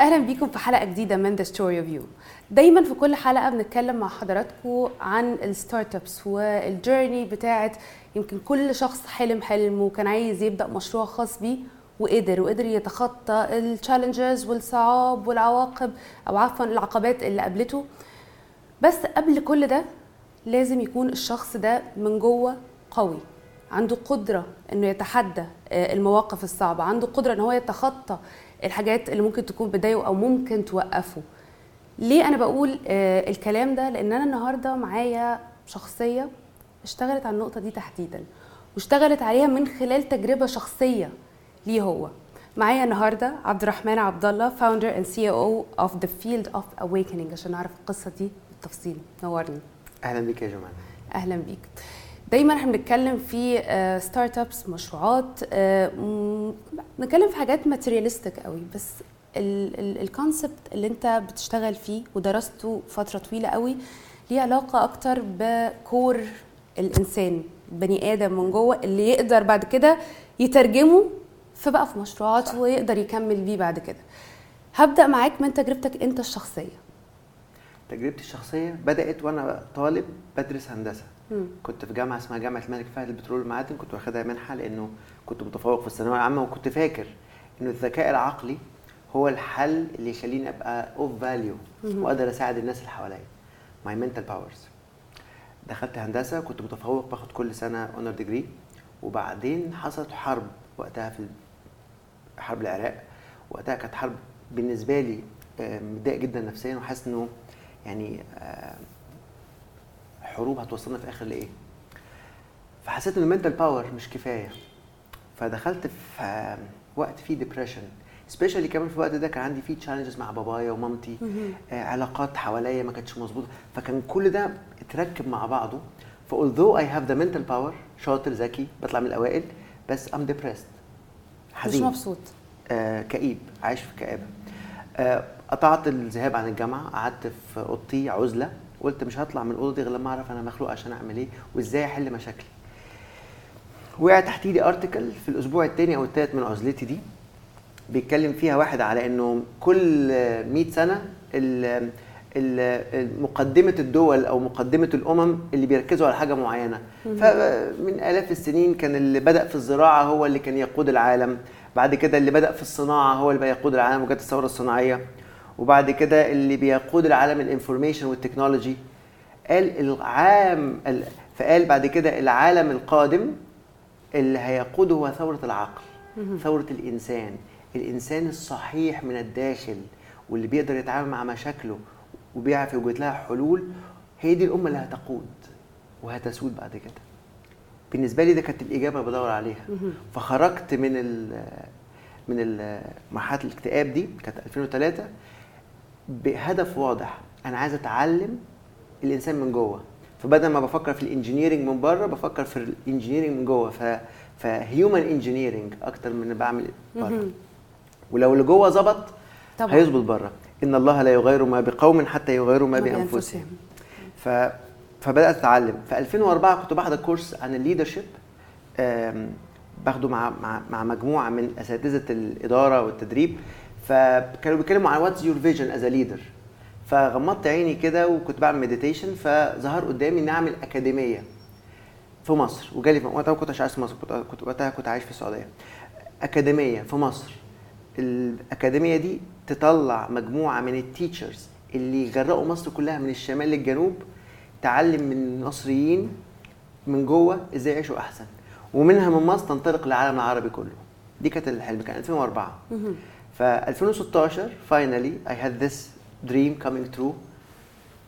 أهلا بيكم في حلقة جديدة من The Story of You دايما في كل حلقة بنتكلم مع حضراتكم عن ال startups وال journey بتاعه يمكن كل شخص حلم حلم وكان عايز يبدأ مشروع خاص بيه وقدر وقدر يتخطى ال challenges والصعاب والعواقب أو عفوا العقبات اللي قابلته. بس قبل كل ده لازم يكون الشخص ده من جوه قوي عنده قدرة إنه يتحدى آه، المواقف الصعبة عنده قدرة إن هو يتخطى الحاجات اللي ممكن تكون بتضايقه أو ممكن توقفه. ليه أنا بقول آه، الكلام ده؟ لأن أنا النهارده معايا شخصية اشتغلت على النقطة دي تحديدا واشتغلت عليها من خلال تجربة شخصية ليه هو. معايا النهارده عبد الرحمن عبد الله founder and CEO of The Field of Awakening عشان نعرف القصة دي بالتفصيل. نورني. أهلا بك يا جماعة. أهلا بيك. دايما إحنا بنتكلم في startups مشروعات آه، بنتكلم في حاجات materialistic قوي بس ال concept اللي انت بتشتغل فيه ودرسته فترة طويلة قوي ليه علاقة أكتر ب core الإنسان بني آدم من جوه اللي يقدر بعد كده يترجمه في بقى في مشروعات ويقدر يكمل بيه بعد كده. هبدأ معاك من تجربتك أنت الشخصية. تجربتي الشخصية بدأت وأنا طالب بدرس هندسة. مم. كنت في جامعة اسمها جامعة الملك فهد للبترول والمعادن كنت واخدها منحة لأنه كنت متفوق في الثانوية العامة وكنت فاكر إنه الذكاء العقلي هو الحل اللي يخليني أبقى of value وأقدر أساعد الناس اللي حواليا. My mental powers دخلت هندسة كنت متفوق باخد كل سنة honor degree وبعدين حصلت حرب وقتها في حرب العراق. وقتها كانت حرب بالنسبة لي آه، متضايق جدا نفسيا وحاسس إنه يعني آه، حروب هتوصلنا في الآخر لايه فحسيت إن ال mental power مش كفاية. فدخلت في وقت فيه depression especially كمان في الوقت ده كان عندي فيه challenges مع بابايا ومامتي. آه علاقات حواليا ما كانتش مظبوطة. فكان كل ده اتركب مع بعضه. ف although I have the mental power شاطر ذكي بطلع من الأوائل بس depressed. مش حزين. مبسوط. آه كئيب. عايش في كآبة. آه قطعت الذهاب عن الجامعة. قعدت في أوضتي عزلة. قلت مش هطلع من الأوضة دي غير لما أعرف أنا مخلوق عشان أعمل إيه وإزاي أحل مشاكلي. وقع تحت إيدي أرتكل في الأسبوع الثاني أو الثالث من عزلتي دي بيتكلم فيها واحد على إنه كل 100 سنة ال- ال- مقدمة الدول أو مقدمة الأمم اللي بيركزوا على حاجة معينة. فمن آلاف السنين كان اللي بدأ في الزراعة هو اللي كان يقود العالم. بعد كده اللي بدأ في الصناعة هو اللي بقى يقود العالم وجت الثورة الصناعية. وبعد كده اللي بيقود العالم ال information والتكنولوجي قال العام ال- فقال بعد كده العالم القادم اللي هيقوده هو ثورة العقل ثورة الإنسان. الإنسان الصحيح من الداخل واللي بيقدر يتعامل مع مشاكله وبيعرف يوجد لها حلول هي دي الأمة اللي هتقود وهتسود بعد كده. بالنسبة لي ده كانت الإجابة اللي بدور عليها. فخرجت من ال من مرحلة الاكتئاب دي كانت 2003 بهدف واضح. أنا عايز أتعلم الإنسان من جوه. فبدل ما بفكر في ال engineering من بره بفكر في ال engineering من جوه. ف ف human engineering أكتر من بعمل بره. ولو اللي جوه ظبط. هيظبط بره. إن الله لا يغير ما بقوم حتى يغيروا ما بأنفسهم. ف فبدأت أتعلم. في 2004 كنت باخد course عن ال leadership. باخده مع مع مع مجموعة من أساتذة الإدارة والتدريب. فكانوا بيتكلموا عن what's your vision as leader فغمضت عيني كده وكنت بعمل meditation فظهر قدامي اني اعمل أكاديمية في مصر وجالي وقتها ما كنتش عايش في مصر كنت وقتها كنت عايش في السعودية. أكاديمية في مصر. الأكاديمية دي تطلع مجموعة من ال teachers اللي يغرقوا مصر كلها من الشمال للجنوب تعلم من المصريين من جوه إزاي يعيشوا أحسن. ومنها من مصر تنطلق للعالم العربي كله. دي كانت الحلم كان 2004 ف 2016 finally I had this dream coming true.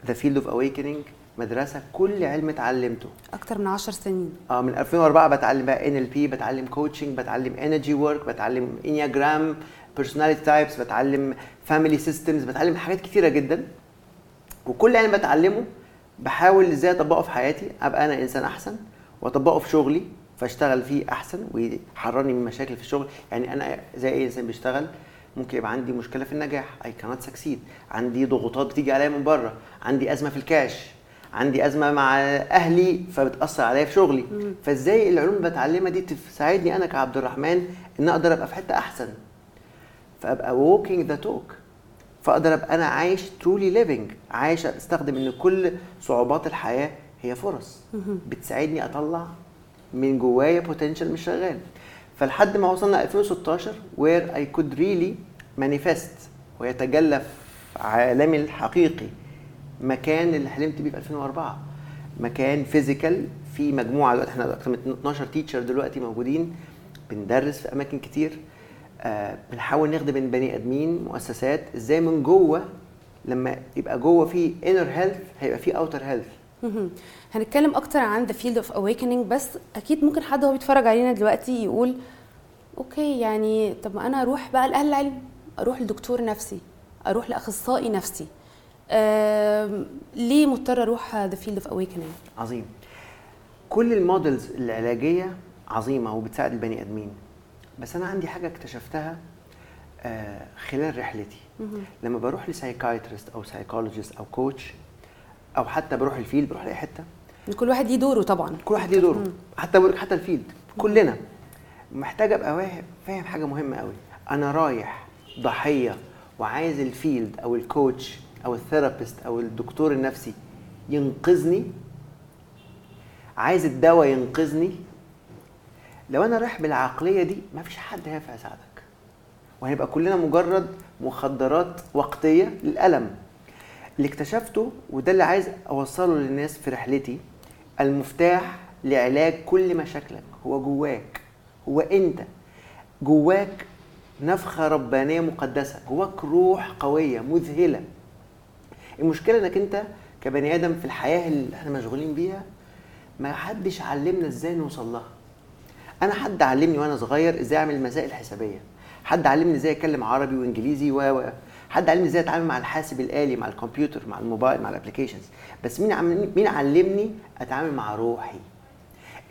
The field of awakening مدرسة كل علم اتعلمته. أكتر من 10 سنين. آه من 2004 بتعلم بقى NLP بتعلم coaching بتعلم energy work بتعلم enneagram personality types بتعلم family systems بتعلم حاجات كتيرة جدا. وكل علم بتعلمه بحاول إزاي أطبقه في حياتي أبقى أنا إنسان أحسن وأطبقه في شغلي فأشتغل فيه أحسن ويحررني من مشاكل في الشغل. يعني أنا زي أي إنسان بيشتغل ممكن يبقى عندي مشكلة في النجاح. اي كانت سكسيد عندي ضغوطات بتيجي عليا من بره. عندي أزمة في الكاش عندي أزمة مع أهلي فبتأثر عليا في شغلي. فإزاي العلوم اللي بتعلمها دي تساعدني أنا كعبد الرحمن إن أقدر أبقى في حتة أحسن؟ فأبقى walking the talk فأقدر أبقى أنا عايش truly living عايش أستخدم إن كل صعوبات الحياة هي فرص. بتساعدني أطلع من جوايا potential مش شغال. فلحد ما وصلنا 2016 where I could really manifest ويتجلى في عالمي الحقيقي مكان اللي حلمت بيه في 2004 مكان physical في مجموعة دلوقتي. إحنا أكتر من 12 teacher دلوقتي موجودين بندرس في أماكن كتير. آه بنحاول نخدم البني آدمين مؤسسات. إزاي من جوه؟ لما يبقى جوه في inner health هيبقى في outer health. هنتكلم أكتر عن the field of awakening بس أكيد ممكن حد هو بيتفرج علينا دلوقتي يقول okay يعني طب ما أنا أروح بقى لأهل العلم أروح لدكتور نفسي أروح لأخصائي نفسي. ليه مضطر أروح the field of awakening عظيم. كل ال models العلاجية عظيمة وبتساعد البني آدمين. بس أنا عندي حاجة اكتشفتها آه، خلال رحلتي. لما بروح ل psychiatrist أو psychologist أو coach أو حتى بروح ال field بروح لأي حتة. كل واحد ليه دوره طبعا. كل واحد ليه دوره. حتى بقول لك حتى ال field. كلنا. محتاج أبقى فاهم حاجة مهمة قوي. أنا رايح ضحية وعايز ال field أو ال coach أو ال therapist أو الدكتور النفسي ينقذني. عايز الدواء ينقذني. لو أنا رايح بالعقلية دي مفيش حد هينفع يساعدك. وهنبقى كلنا مجرد مخدرات وقتية للألم. اللي اكتشفته وده اللي عايز أوصله للناس في رحلتي المفتاح لعلاج كل مشاكلك. هو جواك هو أنت. جواك نفخة ربانية مقدسة. جواك روح قوية مذهلة. المشكلة إنك أنت كبني آدم في الحياة اللي إحنا مشغولين بيها ما حدش علمنا إزاي نوصل لها. أنا حد علمني وأنا صغير إزاي أعمل مسائل حسابيه حد علمني إزاي أتكلم عربي وإنجليزي و حد علمني إزاي اتعامل مع الحاسب الآلي مع الكمبيوتر مع الموبايل مع الابلكيشنز بس مين مين علمني اتعامل مع روحي؟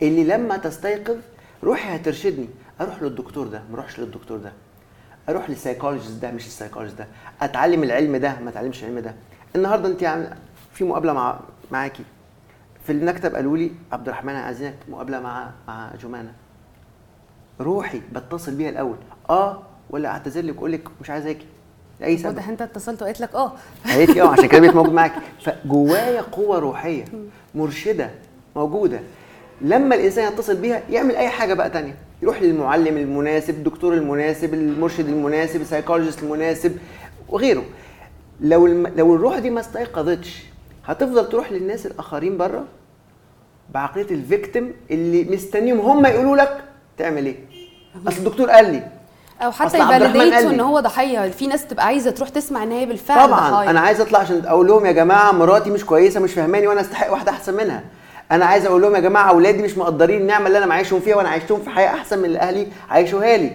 اللي لما تستيقظ روحي هترشدني. أروح للدكتور ده ما اروحش للدكتور ده. أروح لل psychologist ده مش ال psychologist ده. اتعلم العلم ده ما اتعلمش العلم ده. النهارده انت عم- في مقابلة مع معاكي. في المكتب قالوا لي عبد الرحمن عايزينك مقابلة مع مع جمانة. روحي بتصل بيها الأول. آه ولا اعتذر لك واقول لك مش عايز أجي لاي سبب. واضح إنت اتصلت وقالت لك آه. قالت لي آه عشان كده بقيت موجود معاك. فجوايا قوة روحية مرشدة موجودة. لما الإنسان يتصل بيها يعمل أي حاجة بقى تانية. يروح للمعلم المناسب الدكتور المناسب المرشد المناسب ال psychologist المناسب وغيره. لو الم... لو الروح دي ما استيقظتش هتفضل تروح للناس الآخرين بره؟ بعقلية ال victim اللي مستنيهم هم يقولوا لك تعمل إيه. أصل الدكتور قال لي أو حتى يفاليديتوا لي. إن هو ضحيه في ناس تبقى عايزة تروح تسمع إن هي بالفعل طبعا. ضحايا. أنا عايز أطلع عشان أقول لهم يا جماعة مراتي مش كويسة مش فاهماني وأنا أستحق واحدة أحسن منها. أنا عايز أقول لهم يا جماعة أولادي مش مقدرين النعمة اللي أنا معيشهم فيها وأنا عايشتهم في حياة أحسن من اللي أهلي عايشوها لي.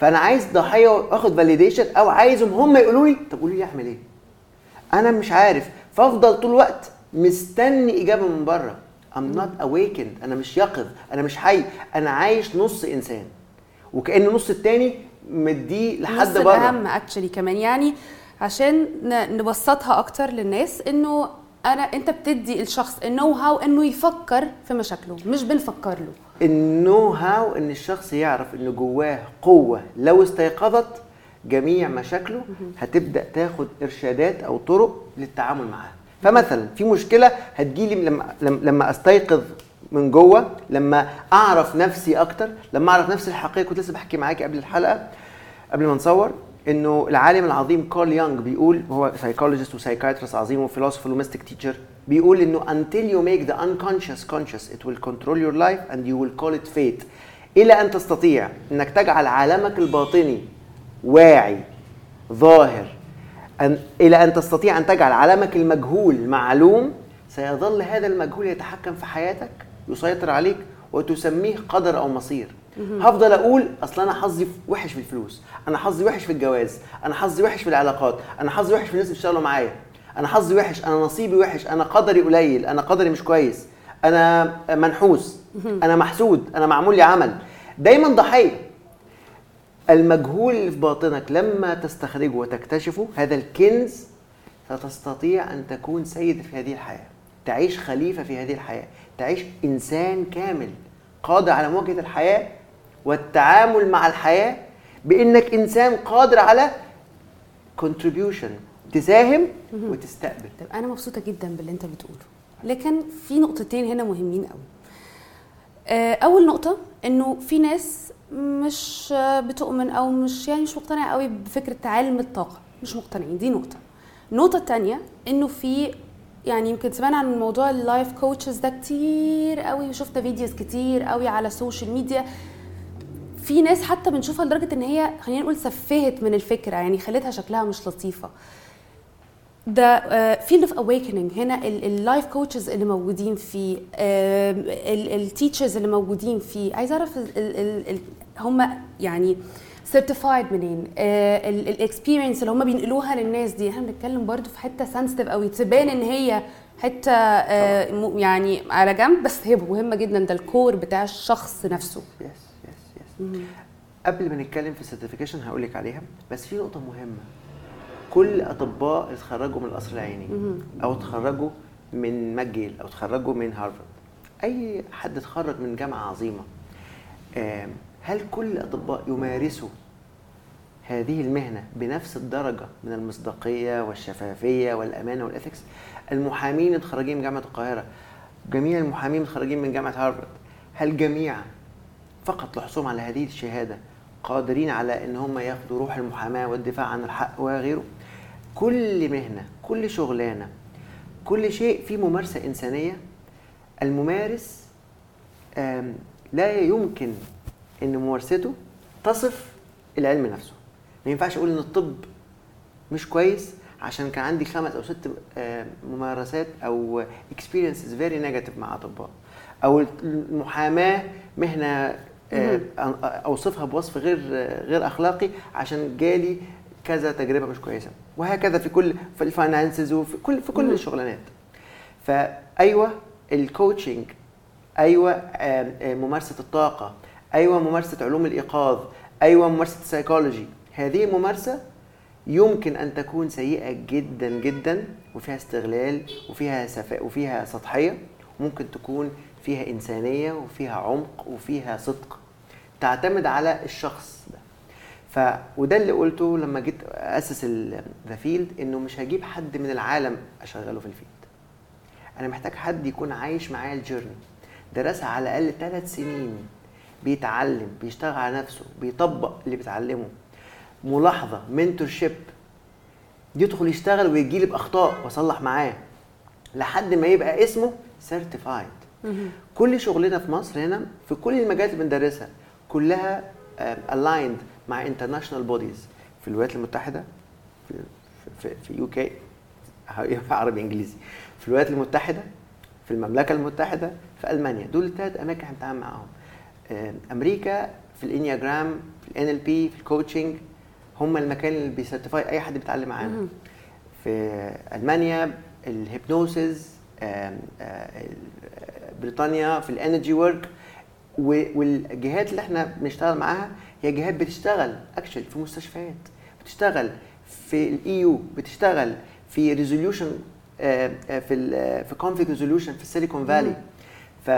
فأنا عايز ضحية وآخد فاليديشن أو عايزهم هم يقولوا لي طب قولوا لي أعمل إيه؟ أنا مش عارف. فأفضل طول الوقت مستني إجابة من بره. I'm not awakened. أنا مش يقظ. أنا مش حي. أنا عايش نص إنسان. وكأن النص التاني مديه لحد بره. الأهم اكشلي كمان. يعني عشان نبسطها أكتر للناس إنه أنا أنت بتدي الشخص النو هاو إنه يفكر في مشاكله مش بنفكر له. النو هاو إن الشخص يعرف ان جواه قوة. لو استيقظت جميع مشاكله هتبدأ تاخد إرشادات أو طرق للتعامل معاها فمثلا في مشكلة هتجيلي لما لما- لما أستيقظ من جوه لما أعرف نفسي أكتر لما أعرف نفسي الحقيقة كنت لسه بحكي معاكي قبل الحلقة قبل ما نصور إنه العالم العظيم كارل يونغ بيقول هو psychologist و psychiatrist عظيم و philosopher و mystic teacher بيقول إنه until you make the unconscious conscious it will control your life and you will call it fate. إلى أن تستطيع إنك تجعل عالمك الباطني واعي ظاهر أن إلى أن تستطيع أن تجعل عالمك المجهول معلوم سيظل هذا المجهول يتحكم في حياتك يسيطر عليك وتسميه قدر أو مصير. هفضل أقول أصل أنا حظي وحش في الفلوس أنا حظي وحش في الجواز أنا حظي وحش في العلاقات أنا حظي وحش في الناس اللي بيشتغلوا معايا أنا حظي وحش أنا نصيبي وحش أنا قدري قليل أنا قدري مش كويس أنا منحوس أنا محسود أنا معمول لي عمل. دايما ضحية. المجهول اللي في باطنك لما تستخرجه وتكتشفه هذا الكنز ستستطيع أن تكون سيد في هذه الحياة تعيش خليفة في هذه الحياة تعيش إنسان كامل قادر على مواجهه الحياة والتعامل مع الحياة بإنك إنسان قادر على contribution تساهم وتستقبل. طيب أنا مبسوطة جدا باللي أنت بتقوله. لكن في نقطتين هنا مهمين قوي آه، أول نقطة إنه في ناس مش بتؤمن أو مش يعني مش مقتنعة قوي بفكرة تعلم الطاقة. مش مقتنعين دي نقطة. النقطه الثانية إنه في يعني يمكن سمعنا عن موضوع ال life coaches ده كتير قوي وشفنا videos كتير قوي على ال social media في ناس حتى بنشوفها لدرجة إن هي خلينا نقول سفهت من الفكرة يعني خلتها شكلها مش لطيفة. the field of awakening هنا ال life coaches اللي موجودين فيه ال teachers اللي موجودين فيه. عايزه أعرف هم يعني certified منين؟ ال experience اللي هم بينقلوها للناس دي. إحنا بنتكلم برضو في حتة sensitive قوي. تبان إن هي حتة آه، يعني على جنب بس هي مهمة جدا. ده ال core بتاع الشخص نفسه. yes قبل ما نتكلم في ال certification هقول لك عليها بس في نقطة مهمة. كل أطباء اتخرجوا من القصر العيني أو اتخرجوا من ماجيل أو اتخرجوا من هارفارد. أي حد اتخرج من جامعة عظيمة هل كل الاطباء يمارسوا هذه المهنة بنفس الدرجة من المصداقية والشفافية والأمانة والإثكس؟ المحامين متخرجين من جامعة القاهرة جميع المحامين متخرجين من جامعة هارفارد هل جميعا فقط لحصولهم على هذه الشهادة قادرين على إن هم ياخدوا روح المحاماة والدفاع عن الحق وغيره. كل مهنة كل شغلانة كل شيء فيه ممارسة إنسانية. الممارس لا يمكن إن ممارسته تصف العلم نفسه. ما ينفعش أقول إن الطب مش كويس عشان كان عندي خمس أو ست ممارسات أو experiences very negative مع أطباء. أو المحاماة مهنة أوصفها بوصف غير آه، غير أخلاقي عشان جالي كذا تجربة مش كويسة. وهكذا في كل في ال finances وفي كل في كل الشغلانات. فايوه ال coaching أيوه آم، ممارسة الطاقة أيوه ممارسة علوم الإيقاظ أيوه ممارسة السيكولوجي هذه الممارسة يمكن أن تكون سيئة جدا جدا وفيها استغلال وفيها شفاء وفيها سطحية وممكن تكون فيها إنسانية وفيها عمق وفيها صدق. تعتمد على الشخص ده. ف وده اللي قلته لما جيت أسس The Field إنه مش هجيب حد من العالم أشغله في ال Field. أنا محتاج حد يكون عايش معايا ال journey. درسها على الأقل ثلاث سنين بيتعلم بيشتغل على نفسه بيطبق اللي بيتعلمه. ملاحظة mentorship يدخل يشتغل ويجي لي بأخطاء وأصلح معاه. لحد ما يبقى اسمه certified كل شغلنا في مصر هنا في كل المجالات اللي بندرسها كلها aligned مع international bodies في الولايات المتحدة في في, في UK عربي إنجليزي. في الولايات المتحدة في المملكة المتحدة في ألمانيا. دول الثلاث أماكن إحنا بنتعامل معاهم. أمريكا في ال Enneagram في ال NLP في ال coaching هم المكان اللي بي certify أي حد بيتعلم معانا. في ألمانيا ال hypnosis بريطانيا في ال energy work والجهات اللي إحنا بنشتغل معاها هي جهات بتشتغل اكشن في مستشفيات بتشتغل في ال AI بتشتغل في resolution في ال في conflict resolution في ال Silicon Valley ف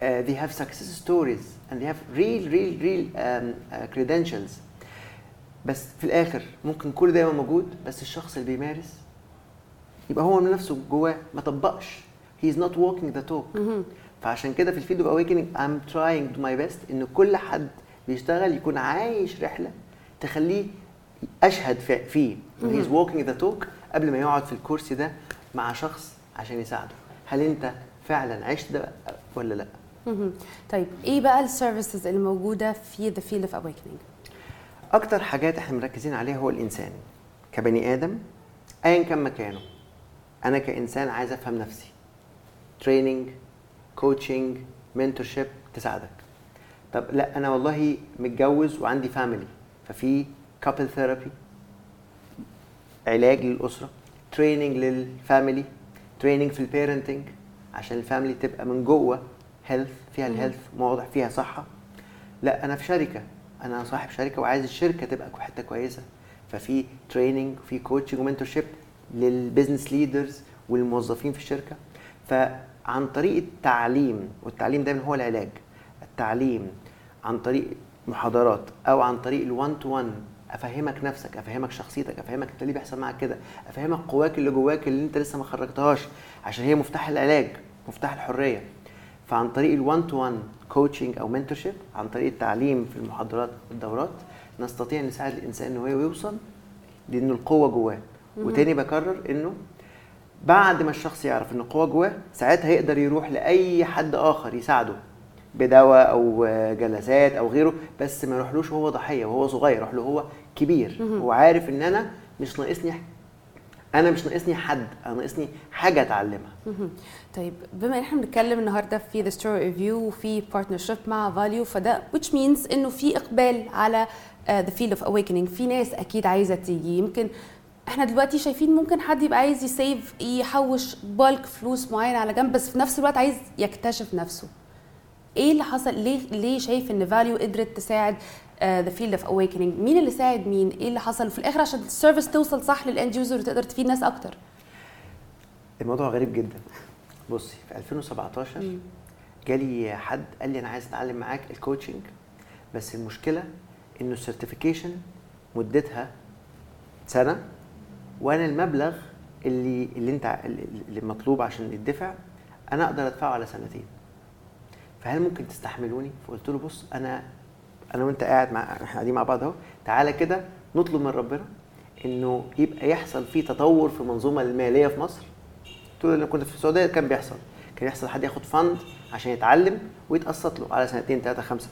they have success stories and they have real real real um, uh, credentials. بس في الآخر ممكن كل ده يبقى موجود بس الشخص اللي بيمارس يبقى هو من نفسه جواه ما طبقش. He is not walking the talk. فعشان كده في ال Field of Awakening I'm trying to my best إن كل حد بيشتغل يكون عايش رحلة تخليه أشهد في- فيه. is walking the talk قبل ما يقعد في الكرسي ده مع شخص عشان يساعده. هل أنت فعلا عشت ده ولا لأ. طيب إيه بقى ال services اللي موجودة في The Field of Awakening أكتر حاجات إحنا مركزين عليها هو الإنسان. كبني آدم ايا كان مكانه. أنا كإنسان عايز أفهم نفسي. training coaching mentorship تساعدك. طب لا أنا والله متجوز وعندي family ففي couple therapy علاج للأسرة training لل family training في ال parenting عشان ال family تبقى من جوه health فيها ال health واضح فيها صحة. لا أنا في شركة أنا صاحب شركة وعايز الشركة تبقى حتة كويسة. ففي training وفي coaching و mentorship لل business leaders والموظفين في الشركة. فعن طريق التعليم والتعليم دايما هو العلاج. التعليم عن طريق محاضرات أو عن طريق ال one to one أفهمك نفسك أفهمك شخصيتك أفهمك أنت ليه بيحصل معاك كده أفهمك قواك اللي جواك اللي أنت لسه ما خرجتهاش عشان هي مفتاح العلاج مفتاح الحرية. فعن طريق ال one to one coaching أو mentorship عن طريق التعليم في المحاضرات والدورات نستطيع نساعد الإنسان إن هو يوصل لأنه القوة جواه. وتاني بكرر إنه بعد ما الشخص يعرف ان القوه جواه ساعتها يقدر يروح لأي حد آخر يساعده بدواء أو جلسات أو غيره بس ما يروحلوش وهو ضحية وهو صغير يروح له هو كبير. هو عارف إن أنا مش ناقصني أنا مش ناقصني حد أنا ناقصني حاجة أتعلمها. طيب بما إن إحنا بنتكلم النهارده في the story review وفي partnership مع valU فده which means إنه في إقبال على The Field of awakening. في ناس أكيد عايزة تيجي. يمكن إحنا دلوقتي شايفين ممكن حد يبقى عايز ي save يحوش بالك فلوس معينة على جنب بس في نفس الوقت عايز يكتشف نفسه. إيه اللي حصل؟ ليه ليه شايف إن valU قدرت تساعد The Field of awakening مين اللي ساعد مين؟ إيه اللي حصل؟ وفي الآخر عشان ال service توصل صح لل end user وتقدر تفيد ناس أكتر. الموضوع غريب جدا. بصي في 2017 جالي حد قال لي أنا عايز أتعلم معاك ال coaching بس المشكلة إنه ال certification مدتها سنة وأنا المبلغ اللي اللي انت اللي مطلوب عشان يدفع أنا أقدر أدفعه على سنتين. فهل ممكن تستحملوني؟ فقلت له بص أنا أنا وأنت قاعد مع إحنا قاعدين مع بعض أهو. تعالى كده نطلب من ربنا إنه يبقى يحصل في تطور في المنظومة المالية في مصر. له لما كنت في السعودية كان بيحصل. كان يحصل حد ياخد فند عشان يتعلم ويتقسط له على سنتين ثلاثة خمسة.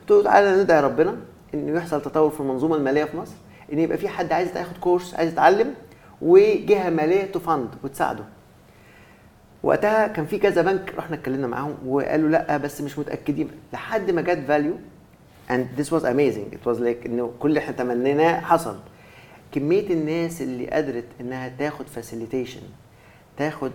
قلت له تعالى ندعي ربنا إنه يحصل تطور في المنظومة المالية في مصر. إن يبقى في حد عايز ياخد course عايز يتعلم وجهة مالية ت fund وتساعده. وقتها كان في كذا بنك رحنا اتكلمنا معاهم وقالوا لأ بس مش متأكدين. لحد ما جت valU and this was amazing. It was like إنه كل اللي إحنا تمنيناه حصل. كمية الناس اللي قدرت إنها تاخد facilitation تاخد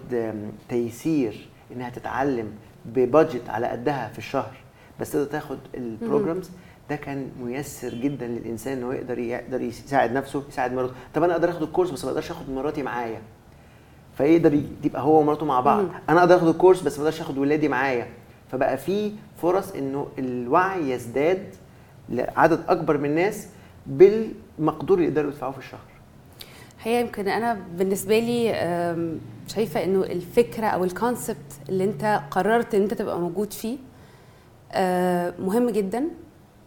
تيسير إنها تتعلم ب budget على قدها في الشهر بس تقدر تاخد ال programs ده كان ميسر جدا للإنسان انه يقدر يقدر يساعد نفسه يساعد مراته. طب أنا أقدر آخد ال course بس ما أقدرش آخد مراتي معايا. فيقدر يبقى هو ومراته مع بعض. مم. أنا أقدر آخد ال course بس ما أقدرش آخد ولادي معايا. فبقى في فرص انه الوعي يزداد لعدد أكبر من الناس بالمقدور اللي يقدروا يدفعوه في الشهر. هي يمكن أنا بالنسبة لي شايفة إنه الفكرة أو ال concept اللي أنت قررت إن أنت تبقى موجود فيه أه، مهم جدا.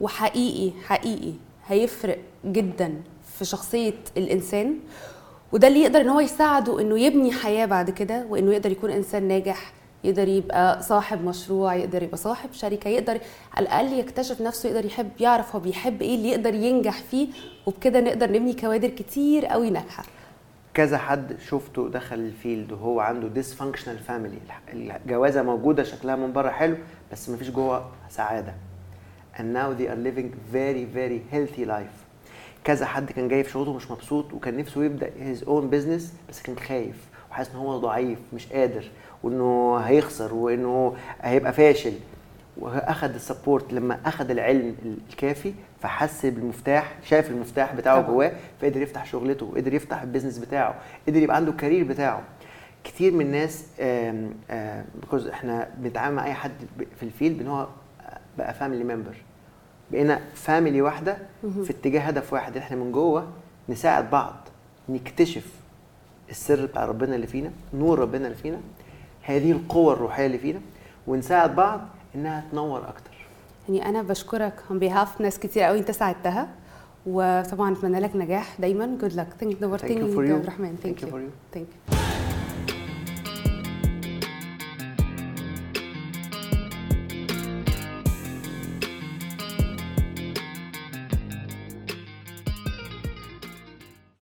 وحقيقي حقيقي هيفرق جدا في شخصية الإنسان. وده اللي يقدر إن هو يساعده إنه يبني حياة بعد كده وإنه يقدر يكون إنسان ناجح يقدر يبقى صاحب مشروع يقدر يبقى صاحب شركة يقدر على الأقل يكتشف نفسه يقدر يحب يعرف هو بيحب إيه اللي يقدر ينجح فيه. وبكده نقدر نبني كوادر كتير قوي ناجحة. كذا حد شفته دخل ال Field وهو عنده dysfunctional family الجوازة موجودة شكلها من بره حلو بس ما فيش جوه سعادة. And now they are living very very healthy life. كذا حد كان جاي في شغله مش مبسوط وكان نفسه يبدأ his own business بس كان خايف وحاسس إن هو ضعيف مش قادر وإنه هيخسر وإنه هيبقى فاشل. واخد ال support لما اخد العلم الكافي فحس بالمفتاح شاف المفتاح بتاعه. جواه فقدر يفتح شغلته قدر يفتح ال business بتاعه قدر يبقى عنده ال career بتاعه. كتير من الناس because إحنا بنتعامل مع أي حد في ال field إن هو بقى family member بقينا family واحدة في اتجاه هدف واحد إحنا من جوه نساعد بعض نكتشف السر بتاع ربنا اللي فينا نور ربنا اللي فينا هذه القوة الروحية اللي فينا ونساعد بعض إنها تنور أكتر. يعني أنا بشكرك on behalf ناس كتير قوي أنت ساعدتها وطبعا أتمنى لك نجاح دايما. Good luck. Thank نورتني for you. يا عبد الرحمن Thank you. for you. thank you.